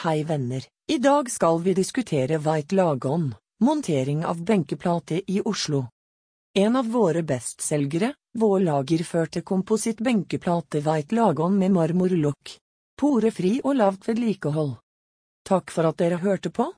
Hei venner, i dag skal vi diskutere White Lagon, montering av benkeplate i Oslo. En av våre bestselgere, vår lagerførte kompositt benkeplate White Lagon med marmorlokk. Porefri og lavt vedlikehold. Takk for at dere hørte på.